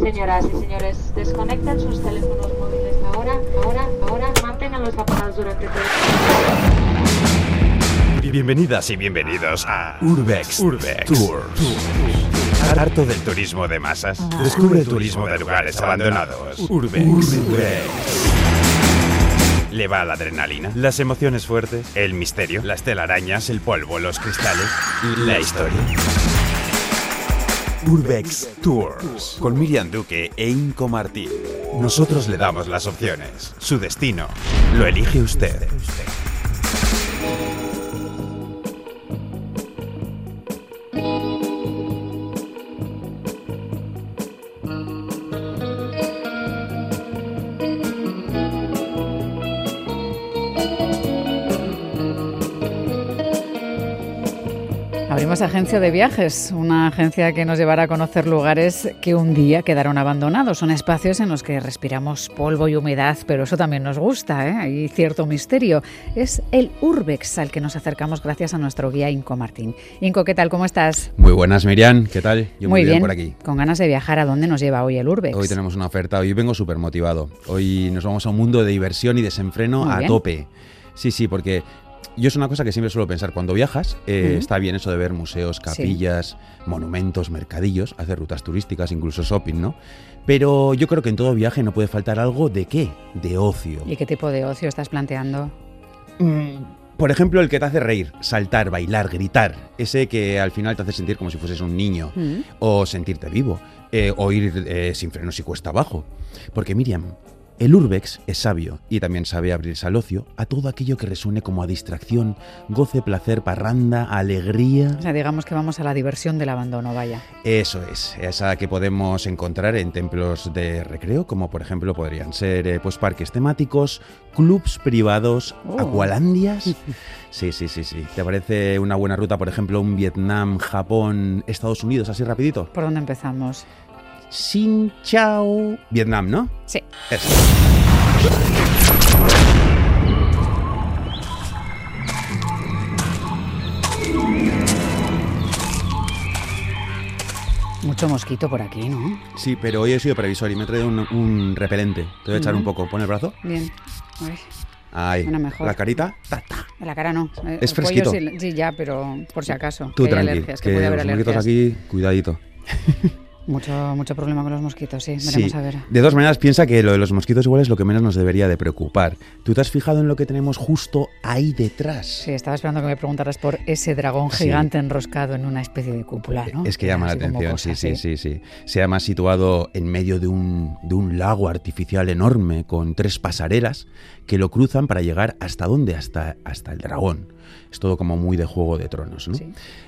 Señoras y señores, desconecten sus teléfonos móviles ahora, ahora, ahora, manténganlos apagados durante todo el Bienvenidas y bienvenidos a Urbex, Urbex Tours. Harto del turismo de masas. Descubre el turismo de lugares abandonados. Urbex. Urbex. Le va la adrenalina, las emociones fuertes, el misterio, las telarañas, el polvo, los cristales y la historia. Urbex Tours con Miriam Duque e Inco Martín. Nosotros le damos las opciones. Su destino lo elige usted. Agencia de viajes, una agencia que nos llevará a conocer lugares que un día quedaron abandonados. Son espacios en los que respiramos polvo y humedad, pero eso también nos gusta, ¿eh? hay cierto misterio. Es el Urbex al que nos acercamos gracias a nuestro guía Inco Martín. Inco, ¿qué tal? ¿Cómo estás? Muy buenas, Miriam. ¿Qué tal? Yo muy, bien, por aquí. Con ganas de viajar. ¿A dónde nos lleva hoy el Urbex? Hoy tenemos una oferta. Hoy vengo súper motivado. Hoy nos vamos a un mundo de diversión y desenfreno a tope. Sí, sí, porque yo es una cosa que siempre suelo pensar, cuando viajas, eh, está bien eso de ver museos, capillas, monumentos, mercadillos, hacer rutas turísticas, incluso shopping, ¿no? Pero yo creo que en todo viaje no puede faltar algo de qué, de ocio. ¿Y qué tipo de ocio estás planteando? Mm, por ejemplo, el que te hace reír, saltar, bailar, gritar, ese que al final te hace sentir como si fueses un niño, o sentirte vivo, eh, o ir eh, sin frenos y cuesta abajo. Porque Miriam, el urbex es sabio y también sabe abrirse al ocio, a todo aquello que resuene como a distracción, goce, placer, parranda, alegría. O sea, digamos que vamos a la diversión del abandono, vaya. Eso es, esa que podemos encontrar en templos de recreo, como por ejemplo podrían ser eh, pues parques temáticos, clubs privados, oh. acualandias. Sí, sí, sí, sí. ¿Te parece una buena ruta, por ejemplo, un Vietnam, Japón, Estados Unidos, así rapidito? ¿Por dónde empezamos? Xin Chao, Vietnam, ¿no? Sí. Eso. Mucho mosquito por aquí, ¿no? Sí, pero hoy he sido previsor y me he traído un, repelente. Te voy a echar un poco. Pon el brazo. Bien. Ahí. mejor. La carita. La cara no. Es fresquito. sí, ya, pero por si acaso. Tú tranqui, que, que, los mosquitos aquí, cuidadito. Mucho, mucho problema con los mosquitos, sí. Veremos a ver. De todas maneras, piensa que lo de los mosquitos igual es lo que menos nos debería de preocupar. ¿Tú te has fijado en lo que tenemos justo ahí detrás? Sí, estaba esperando que me preguntaras por ese dragón gigante enroscado en una especie de cúpula, ¿no? Es que llama la atención, sí, sí, sí, sí. Se llama situado en medio de un, de un lago artificial enorme con tres pasarelas que lo cruzan para llegar hasta dónde, hasta, hasta el dragón. Es todo como muy de Juego de Tronos, ¿no?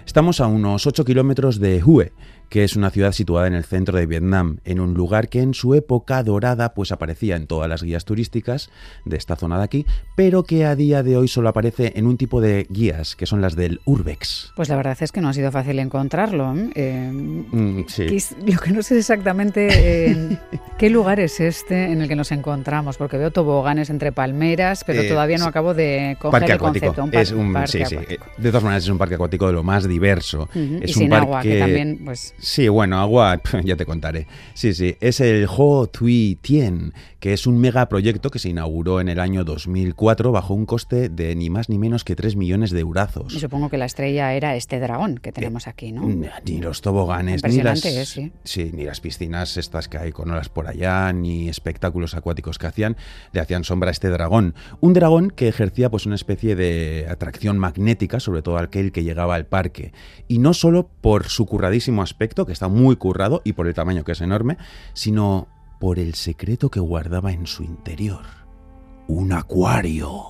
Estamos a unos 8 kilómetros de Hue, que es una ciudad situada en el centro de Vietnam, en un lugar que en su época dorada pues aparecía en todas las guías turísticas de esta zona de aquí, pero que a día de hoy solo aparece en un tipo de guías, que son las del Urbex. Pues la verdad es que no ha sido fácil encontrarlo. ¿eh? eh mm, sí. Lo que no sé exactamente qué lugar es este en el que nos encontramos, porque veo toboganes entre palmeras, pero eh, todavía no acabo de coger el concepto. es un, sí, sí. De todas maneras es un parque acuático de lo más diverso. Es y un sin parque... agua, que también pues Sí, bueno, agua, ya te contaré. Sí, sí, es el Ho Tui Tien, que es un megaproyecto que se inauguró en el año 2004 bajo un coste de ni más ni menos que 3 millones de eurazos. Y supongo que la estrella era este dragón que tenemos aquí, ¿no? Ni los toboganes, ni las, sí. sí. ni las piscinas estas que hay con olas por allá, ni espectáculos acuáticos que hacían, le hacían sombra a este dragón. Un dragón que ejercía pues una especie de atracción magnética, sobre todo aquel que llegaba al parque. Y no solo por su curradísimo aspecto, que está muy currado y por el tamaño que es enorme, sino por el secreto que guardaba en su interior. Un acuario.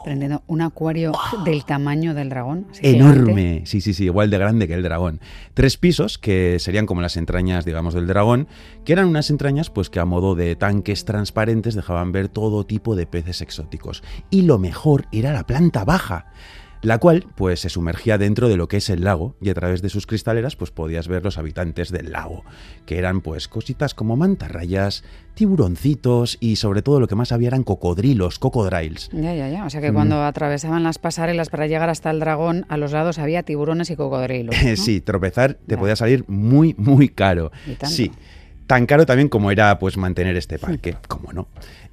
un acuario del tamaño del dragón. Enorme. Sí, sí, sí, igual de grande que el dragón. Tres pisos que serían como las entrañas, digamos, del dragón, que eran unas entrañas pues que a modo de tanques transparentes dejaban ver todo tipo de peces exóticos. Y lo mejor era la planta baja la cual pues se sumergía dentro de lo que es el lago y a través de sus cristaleras pues podías ver los habitantes del lago, que eran pues cositas como mantarrayas, tiburoncitos y sobre todo lo que más había eran cocodrilos, cocodriles. Ya, ya, ya, o sea que cuando mm. atravesaban las pasarelas para llegar hasta el dragón, a los lados había tiburones y cocodrilos. sí, tropezar te podía salir muy, muy caro. Sí. Tan caro también como era pues mantener este parque, como no.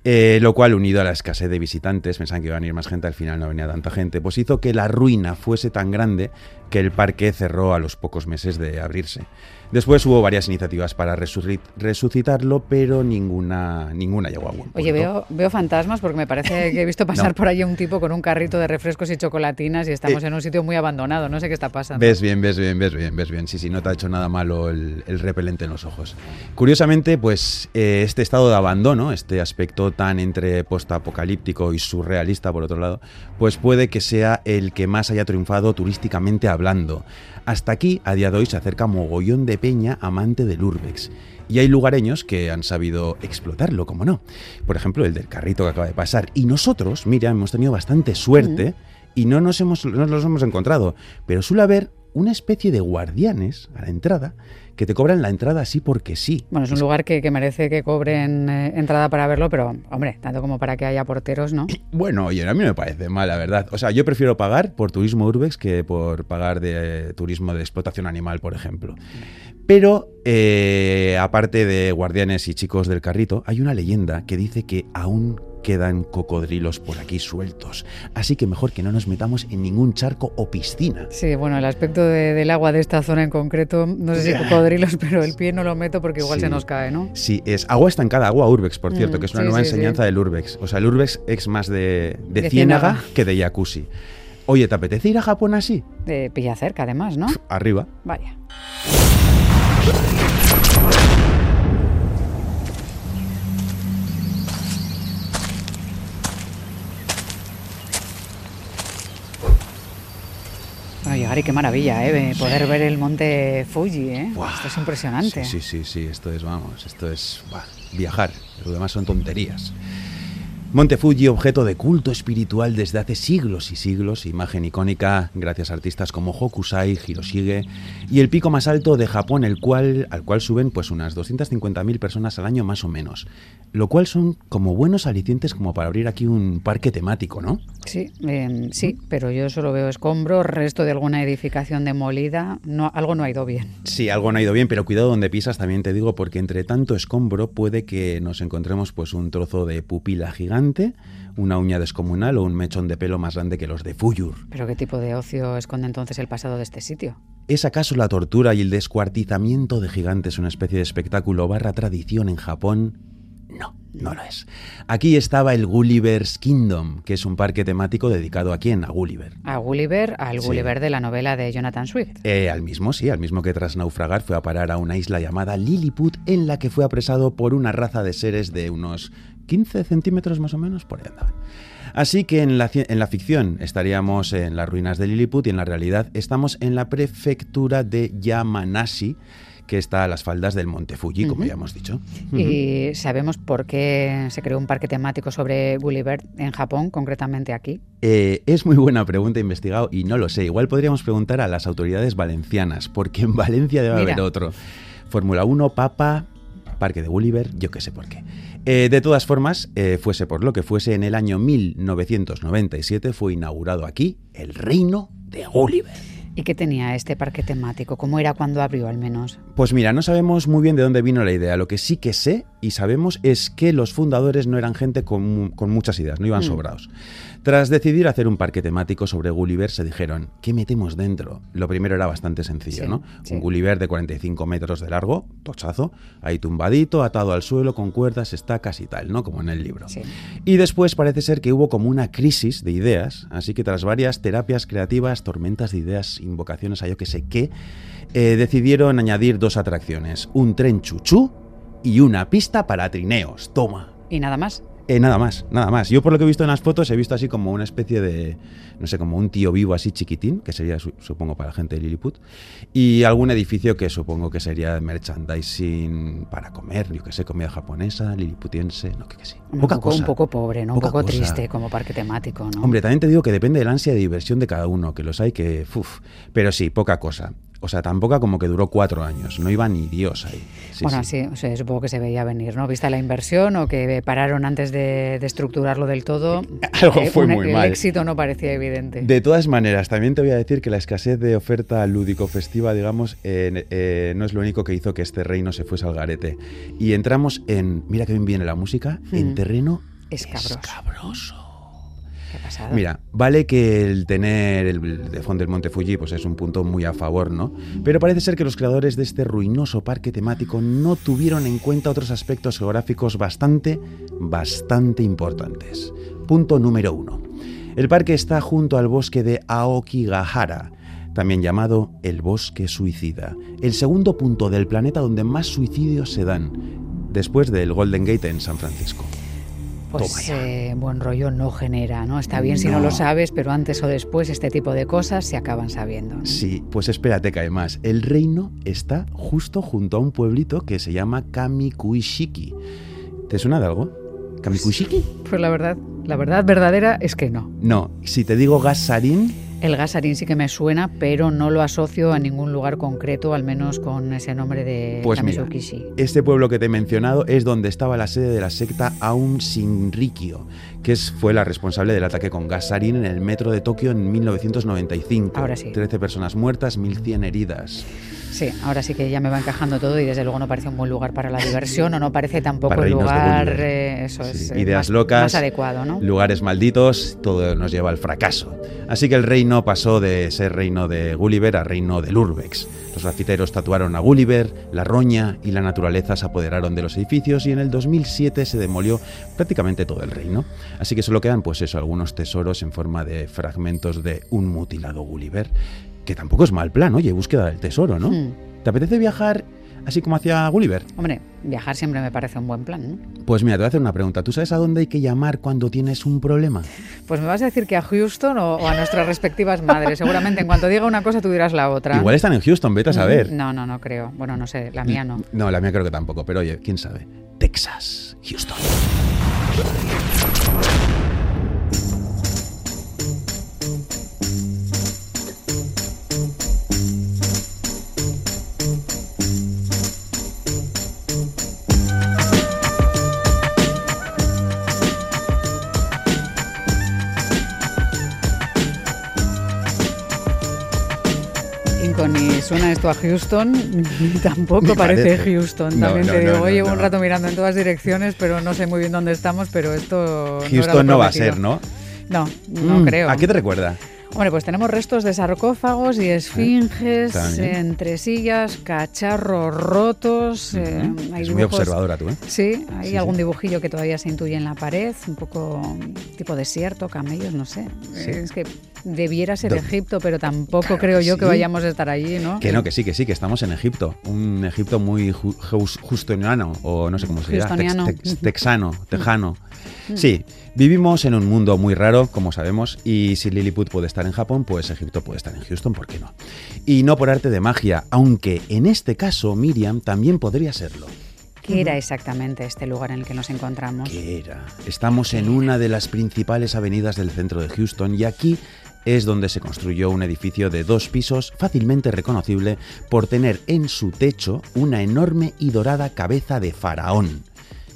Eh, lo cual, unido a la escasez de visitantes, pensaban que iban a ir más gente, al final no venía tanta gente, pues hizo que la ruina fuese tan grande que el parque cerró a los pocos meses de abrirse. Después hubo varias iniciativas para resucitarlo, pero ninguna, ninguna llegó a buen Oye, veo, veo fantasmas porque me parece que he visto pasar por ahí un tipo con un carrito de refrescos y chocolatinas y estamos eh, en un sitio muy abandonado. No sé qué está pasando. Ves bien, ves bien, ves bien, ves bien. Sí, sí, no te ha hecho nada malo el, repelente en los ojos. Curiosamente, pues eh, este estado de abandono, este aspecto tan entre postapocalíptico y surrealista, por otro lado, pues puede que sea el que más haya triunfado turísticamente hablando. Hasta aquí, a día de hoy, se acerca mogollón de peña amante del urbex. Y hay lugareños que han sabido explotarlo, como no. Por ejemplo, el del carrito que acaba de pasar. Y nosotros, mira, hemos tenido bastante suerte y no nos, hemos, no nos los hemos encontrado. Pero suele haber una especie de guardianes a la entrada que te cobran la entrada así porque sí. Bueno, es un lugar que, merece que cobren eh, entrada para verlo, pero hombre, tanto como para que haya porteros, ¿no? Bueno, oye, a mí me parece mal, la verdad. O sea, yo prefiero pagar por turismo urbex que por pagar de turismo de explotación animal, por ejemplo. Pero, eh, aparte de guardianes y chicos del carrito, hay una leyenda que dice que aún quedan cocodrilos por aquí sueltos. Así que mejor que no nos metamos en ningún charco o piscina. Sí, bueno, el aspecto del agua de esta zona en concreto, no sé si cocodrilos, pero el pie no lo meto porque igual se nos cae, ¿no? Sí, es agua estancada, agua urbex, por cierto, mm, que es una nueva enseñanza del urbex. O sea, el urbex es más de, ciénaga, que de jacuzzi. Oye, ¿te apetece ir a Japón así? De pilla cerca, además, ¿no? arriba. Vaya. Y qué maravilla, ¿eh? Poder ver el monte Fuji, ¿eh? Esto es impresionante. Sí, sí, sí, esto es, vamos, esto es viajar. Lo demás son tonterías. Monte Fuji, objeto de culto espiritual desde hace siglos y siglos, imagen icónica gracias a artistas como Hokusai, Hiroshige, y el pico más alto de Japón, el cual, al cual suben pues unas 250.000 personas al año más o menos, lo cual son como buenos alicientes como para abrir aquí un parque temático, ¿no? Sí, em, sí, pero yo solo veo escombros, resto de alguna edificación demolida, no, algo no ha ido bien. Sí, algo no ha ido bien, pero cuidado donde pisas también te digo, porque entre tanto escombro puede que nos encontremos pues un trozo de pupila gigante una uña descomunal o un mechón de pelo más grande que los de Fuyur. ¿Pero qué tipo de ocio esconde entonces el pasado de este sitio? ¿Es acaso la tortura y el descuartizamiento de gigantes una especie de espectáculo barra tradición en Japón? No, no lo es. Aquí estaba el Gulliver's Kingdom, que es un parque temático dedicado a quién? A Gulliver. A Gulliver, al Gulliver de la novela de Jonathan Swift. Eh, al mismo, sí, al mismo que tras naufragar fue a parar a una isla llamada Lilliput, en la que fue apresado por una raza de seres de unos 15 centímetros más o menos, por ahí andaban. Así que en la, en la, ficción estaríamos en las ruinas de Lilliput y en la realidad estamos en la prefectura de Yamanashi, que está a las faldas del Monte Fuji, como ya hemos dicho. ¿Y sabemos por qué se creó un parque temático sobre Gulliver en Japón, concretamente aquí? Eh, es muy buena pregunta, investigado, y no lo sé. Igual podríamos preguntar a las autoridades valencianas, porque en Valencia debe haber otro. Fórmula 1, Papa, Parque de Gulliver, yo qué sé por qué. Eh, de todas formas, eh, fuese por lo que fuese, en el año 1997 fue inaugurado aquí el Reino de Gulliver. ¿Y qué tenía este parque temático? ¿Cómo era cuando abrió al menos? Pues mira, no sabemos muy bien de dónde vino la idea. Lo que sí que sé y sabemos es que los fundadores no eran gente con, muchas ideas, no iban mm. sobrados. Tras decidir hacer un parque temático sobre Gulliver, se dijeron, ¿qué metemos dentro? Lo primero era bastante sencillo, ¿no? Un Gulliver de 45 metros de largo, tochazo, ahí tumbadito, atado al suelo, con cuerdas, estacas y tal, ¿no? Como en el libro. Y después parece ser que hubo como una crisis de ideas, así que tras varias terapias creativas, tormentas de ideas, invocaciones a yo que sé qué, eh, decidieron añadir dos atracciones, un tren chuchú y una pista para trineos. Toma. ¿Y nada más? Eh, nada más, nada más. Yo por lo que he visto en las fotos he visto así como una especie de, no sé, como un tío vivo así chiquitín, que sería supongo para la gente de Lilliput, y algún edificio que supongo que sería merchandising para comer, yo que sé, comida japonesa, liliputiense, no, que, que sí. Un poco, un poco pobre, ¿no? un poco triste como parque temático, ¿no? Hombre, también te digo que depende del ansia de diversión de cada uno, que los hay que, uff, pero sí, poca cosa. O sea, tampoco como que duró cuatro años, no iba ni Dios ahí. bueno, sí, supongo que se veía venir, ¿no? Vista la inversión o que pararon antes de, estructurarlo del todo. Algo fue muy el mal. El éxito no parecía evidente. De todas maneras, también te voy a decir que la escasez de oferta lúdico-festiva, digamos, eh, no es lo único que hizo que este reino se fuese al garete. Y entramos en, mira que bien viene la música, en hmm. terreno escabroso. Mira, vale que el tener el de fondo del Monte Fuji pues es un punto muy a favor, ¿no? Pero parece ser que los creadores de este ruinoso parque temático no tuvieron en cuenta otros aspectos geográficos bastante, bastante importantes. Punto número uno. El parque está junto al bosque de Aokigahara, también llamado el bosque suicida, el segundo punto del planeta donde más suicidios se dan, después del Golden Gate en San Francisco pues eh, buen rollo no genera, ¿no? Está bien si no lo sabes, pero antes o después este tipo de cosas se acaban sabiendo. Sí, pues espérate que además el reino está justo junto a un pueblito que se llama Kamikuishiki. ¿Te suena de algo? ¿Kamikuishiki? Pues la verdad, la verdad verdadera es que no. No, si te digo Gasarin, el gasarín sí que me suena, pero no lo asocio a ningún lugar concreto, al menos con ese nombre de pues este pueblo que te he mencionado es donde estaba la sede de la secta Aum Shinrikyo, que fue la responsable del ataque con gasarín en el metro de Tokio en 1995. Ahora sí. 13 personas muertas, 1.100 heridas. Sí, ahora sí que ya me va encajando todo y desde luego no parece un buen lugar para la diversión o no parece tampoco el lugar eh, eso es, eh, ideas locas, más adecuado, ¿no? Lugares malditos, todo nos lleva al fracaso. Así que el reino pasó de ser reino de Gulliver a reino del Urbex. Los grafiteros tatuaron a Gulliver, la roña y la naturaleza se apoderaron de los edificios y en el 2007 se demolió prácticamente todo el reino. Así que solo quedan pues eso, algunos tesoros en forma de fragmentos de un mutilado Gulliver que tampoco es mal plan, oye, búsqueda del tesoro, ¿no? Hmm. ¿Te apetece viajar así como hacia Gulliver? Hombre, viajar siempre me parece un buen plan, ¿no? Pues mira, te voy a hacer una pregunta. ¿Tú sabes a dónde hay que llamar cuando tienes un problema? Pues me vas a decir que a Houston o, a nuestras respectivas madres. Seguramente en cuanto diga una cosa tú dirás la otra. Igual están en Houston, vete a saber. No, no, no creo. Bueno, no sé, la mía no. No, la mía creo que tampoco, pero oye, quién sabe. Texas, Houston. Suena esto a Houston, tampoco parece, Houston. También te digo, llevo un rato mirando en todas direcciones, pero no sé muy bien dónde estamos, pero esto... Houston no, va a ser, ¿no? No, no mm, creo. ¿A qué te recuerda? Hombre, pues tenemos restos de sarcófagos y esfinges, entre sillas, cacharros rotos. Eh, es muy observadora tú, ¿eh? Sí, hay algún dibujillo que todavía se intuye en la pared, un poco tipo desierto, camellos, no sé. Es que debiera ser Egipto, pero tampoco creo yo que vayamos a estar allí, ¿no? Que no, que sí, que sí, que estamos en Egipto. Un Egipto muy justoniano, o no sé cómo se llama, texano, tejano. Mm. Sí, vivimos en un mundo muy raro, como sabemos, y si Lilliput puede estar en Japón, pues Egipto puede estar en Houston, ¿por qué no? Y no por arte de magia, aunque en este caso Miriam también podría serlo. ¿Qué era exactamente este lugar en el que nos encontramos? ¿Qué era? Estamos en una de las principales avenidas del centro de Houston y aquí es donde se construyó un edificio de dos pisos fácilmente reconocible por tener en su techo una enorme y dorada cabeza de faraón.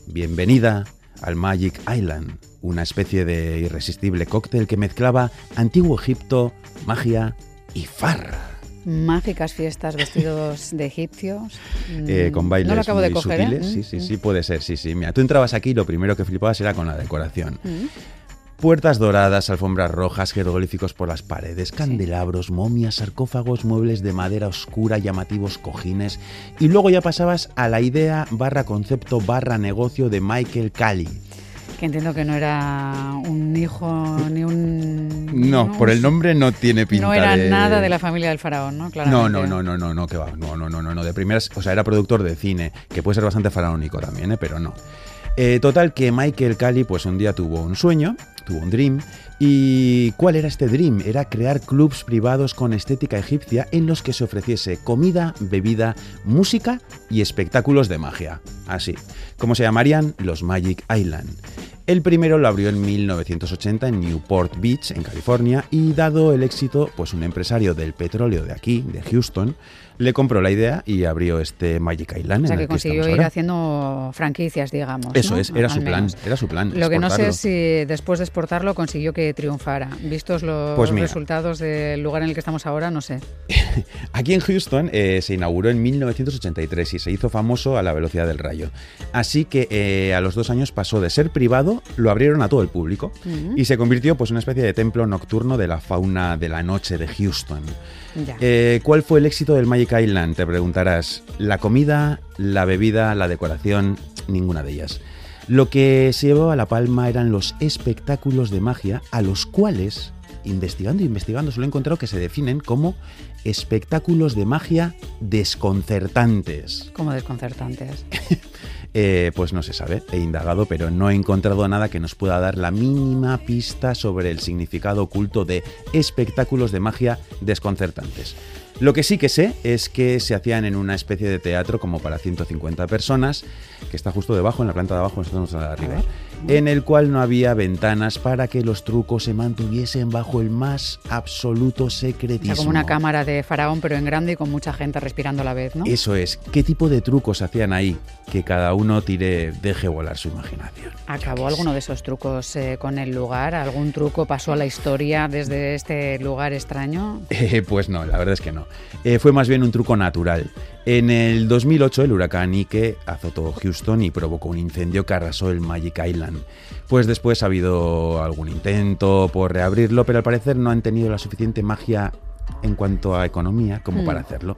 Bienvenida al Magic Island, una especie de irresistible cóctel que mezclaba antiguo Egipto, magia y farra. Mágicas fiestas vestidos de egipcios. Eh, con bailes no lo acabo muy de coger, sutiles. ¿eh? Sí, sí, sí, puede ser, sí, sí. Mira, tú entrabas aquí y lo primero que flipabas era con la decoración. Mm. Puertas doradas, alfombras rojas, jeroglíficos por las paredes, candelabros, momias, sarcófagos, muebles de madera oscura, llamativos cojines. Y luego ya pasabas a la idea barra concepto barra negocio de Michael Cali. Que entiendo que no era un hijo ni un... No, por el nombre no tiene pinta No era nada de la familia del faraón, ¿no? No, no, no, no, no, no, que va. No, no, no, no, no. De primeras, o sea, era productor de cine, que puede ser bastante faraónico también, ¿eh? Pero no. Eh, total que Michael Cali pues un día tuvo un sueño, tuvo un dream. ¿Y cuál era este dream? Era crear clubs privados con estética egipcia en los que se ofreciese comida, bebida, música y espectáculos de magia. Así, como se llamarían los Magic Island. El primero lo abrió en 1980 en Newport Beach, en California, y dado el éxito, pues un empresario del petróleo de aquí, de Houston, le compró la idea y abrió este Magic Island. O sea, en que el consiguió ir ahora. haciendo franquicias, digamos. Eso ¿no? es, era Al su plan, era su plan. Lo que no sé si después de exportarlo consiguió que triunfara. Vistos los Pues resultados del lugar en el que estamos ahora, no sé. Aquí en Houston eh, se inauguró en 1983 y se hizo famoso a la velocidad del rayo. Así que eh, a los dos años pasó de ser privado, lo abrieron a todo el público y se convirtió pues en una especie de templo nocturno de la fauna de la noche de Houston. Eh, ¿Cuál fue el éxito del Magic Island? Te preguntarás. La comida, la bebida, la decoración, ninguna de ellas. Lo que se llevaba la palma eran los espectáculos de magia, a los cuales, investigando e investigando, solo he encontrado que se definen como espectáculos de magia desconcertantes. Como desconcertantes. Eh, pues no se sabe, he indagado, pero no he encontrado nada que nos pueda dar la mínima pista sobre el significado oculto de espectáculos de magia desconcertantes. Lo que sí que sé es que se hacían en una especie de teatro como para 150 personas, que está justo debajo, en la planta de abajo, nosotros de arriba, en el cual no había ventanas para que los trucos se mantuviesen bajo el más absoluto O secretismo. sea, como una cámara de faraón, pero en grande y con mucha gente respirando a la vez, ¿no? Eso es, ¿qué tipo de trucos hacían ahí? Que cada uno tire, deje volar su imaginación. ¿Acabó alguno de esos trucos eh, con el lugar? ¿Algún truco pasó a la historia desde este lugar extraño? Eh, pues no, la verdad es que no. Eh, fue más bien un truco natural. En el 2008 el huracán Ike azotó Houston y provocó un incendio que arrasó el Magic Island. Pues después ha habido algún intento por reabrirlo, pero al parecer no han tenido la suficiente magia en cuanto a economía como Mm. para hacerlo.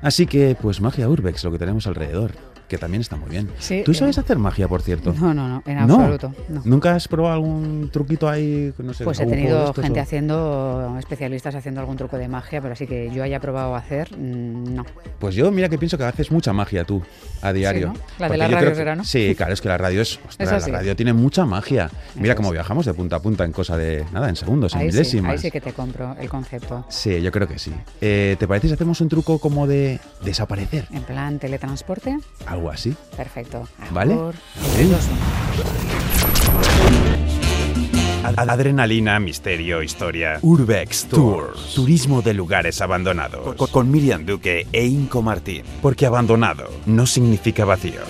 Así que, pues magia urbex, lo que tenemos alrededor, que también está muy bien. Sí, ¿Tú eh, sabes hacer magia, por cierto? No, no, no, en absoluto. no. ¿Nunca has probado algún truquito ahí? No sé, Pues he tenido gente o- haciendo, especialistas haciendo algún truco de magia, pero así que yo haya probado hacer, mm, no. Pues yo, mira que pienso que haces mucha magia tú a diario. ¿no? La de Porque que- era, ¿no? Sí, claro, es que la radio es. ostras, la radio tiene mucha magia. Mira cómo viajamos de punta a punta en cosa de. Nada, en segundos, en Ahí milésimas. ahí sí que te compro el concepto. Sí, yo creo que sí. Eh, ¿Te parece si hacemos un truco como de desaparecer? En plan teletransporte, Algo así. perfecto. ¿Vale? Adrenalina, misterio, historia. Urbex Tours. Turismo de lugares abandonados. Con, con Miriam Duque e Inco Martín. Porque abandonado no significa vacío.